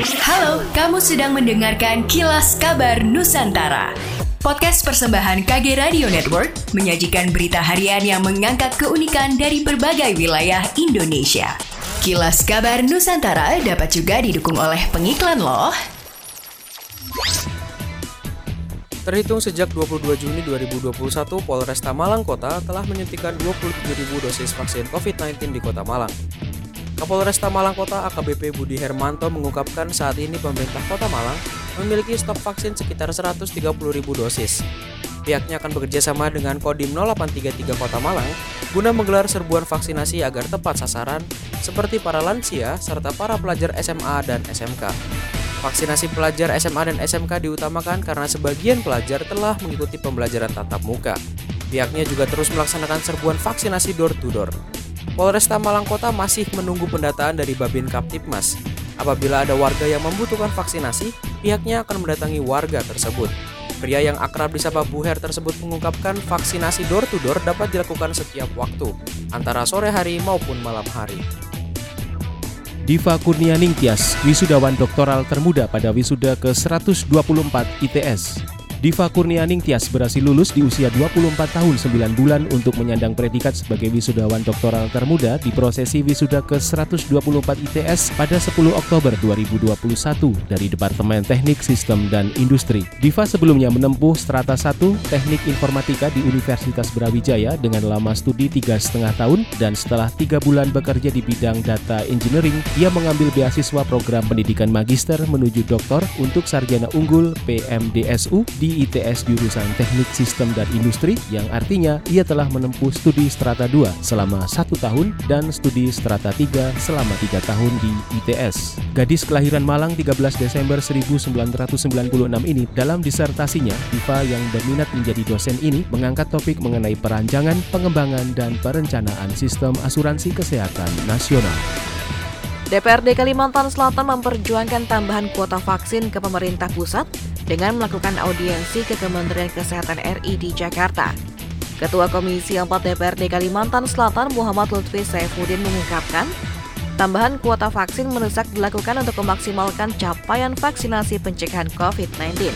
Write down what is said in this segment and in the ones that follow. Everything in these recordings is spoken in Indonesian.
Halo, kamu sedang mendengarkan Kilas Kabar Nusantara. Podcast persembahan KG Radio Network menyajikan berita harian yang mengangkat keunikan dari berbagai wilayah Indonesia. Kilas Kabar Nusantara dapat juga didukung oleh pengiklan loh. Terhitung sejak 22 Juni 2021, Polresta Malang Kota telah menyuntikkan 27.000 dosis vaksin COVID-19 di Kota Malang. Kapolresta Malang Kota AKBP Budi Hermanto mengungkapkan saat ini pemerintah Kota Malang memiliki stok vaksin sekitar 130.000 dosis. Pihaknya akan bekerja sama dengan Kodim 0833 Kota Malang guna menggelar serbuan vaksinasi agar tepat sasaran seperti para lansia serta para pelajar SMA dan SMK. Vaksinasi pelajar SMA dan SMK diutamakan karena sebagian pelajar telah mengikuti pembelajaran tatap muka. Pihaknya juga terus melaksanakan serbuan vaksinasi door to door. Polresta Malang Kota masih menunggu pendataan dari Babin Kaptipmas. Apabila ada warga yang membutuhkan vaksinasi, pihaknya akan mendatangi warga tersebut. Pria yang akrab disapa Buher tersebut mengungkapkan vaksinasi door to door dapat dilakukan setiap waktu, antara sore hari maupun malam hari. Diva Kurnianing Tias, wisudawan doktoral termuda pada wisuda ke-124 ITS. Diva Kurnianing Tias berhasil lulus di usia 24 tahun 9 bulan untuk menyandang predikat sebagai wisudawan doktoral termuda di prosesi wisuda ke-124 ITS pada 10 Oktober 2021 dari Departemen Teknik Sistem dan Industri. Diva sebelumnya menempuh strata 1 Teknik Informatika di Universitas Brawijaya dengan lama studi tiga setengah tahun dan setelah tiga bulan bekerja di bidang data engineering, ia mengambil beasiswa program pendidikan magister menuju doktor untuk sarjana unggul PMDSU di ITS jurusan Teknik Sistem dan Industri yang artinya ia telah menempuh studi strata 2 selama satu tahun dan studi strata 3 selama tiga tahun di ITS. Gadis kelahiran Malang 13 Desember 1996 ini dalam disertasinya, Diva yang berminat menjadi dosen ini mengangkat topik mengenai perancangan, pengembangan, dan perencanaan sistem asuransi kesehatan nasional. DPRD Kalimantan Selatan memperjuangkan tambahan kuota vaksin ke pemerintah pusat dengan melakukan audiensi ke Kementerian Kesehatan RI di Jakarta. Ketua Komisi 4 DPRD Kalimantan Selatan Muhammad Lutfi Saifuddin mengungkapkan, tambahan kuota vaksin mendesak dilakukan untuk memaksimalkan capaian vaksinasi pencegahan COVID-19.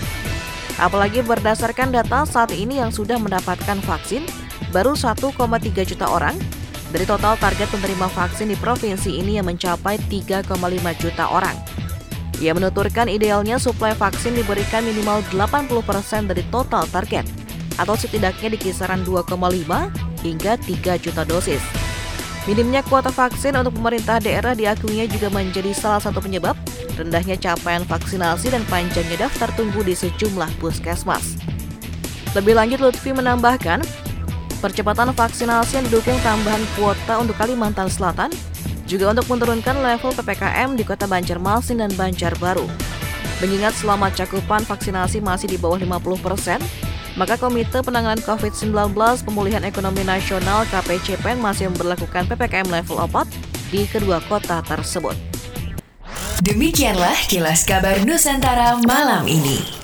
Apalagi berdasarkan data saat ini yang sudah mendapatkan vaksin, baru 1,3 juta orang dari total target penerima vaksin di provinsi ini yang mencapai 3,5 juta orang. Ia menuturkan idealnya suplai vaksin diberikan minimal 80% dari total target, atau setidaknya di kisaran 2,5 hingga 3 juta dosis. Minimnya kuota vaksin untuk pemerintah daerah diakuinya juga menjadi salah satu penyebab rendahnya capaian vaksinasi dan panjangnya daftar tunggu di sejumlah puskesmas. Lebih lanjut, Lutfi menambahkan, percepatan vaksinasi yang didukung tambahan kuota untuk Kalimantan Selatan juga untuk menurunkan level PPKM di kota Banjarmasin dan Banjarbaru. Mengingat selama cakupan vaksinasi masih di bawah 50 persen, maka Komite Penanganan COVID-19 Pemulihan Ekonomi Nasional KPCPN masih memperlakukan PPKM level 4 di kedua kota tersebut. Demikianlah kilas kabar Nusantara malam ini.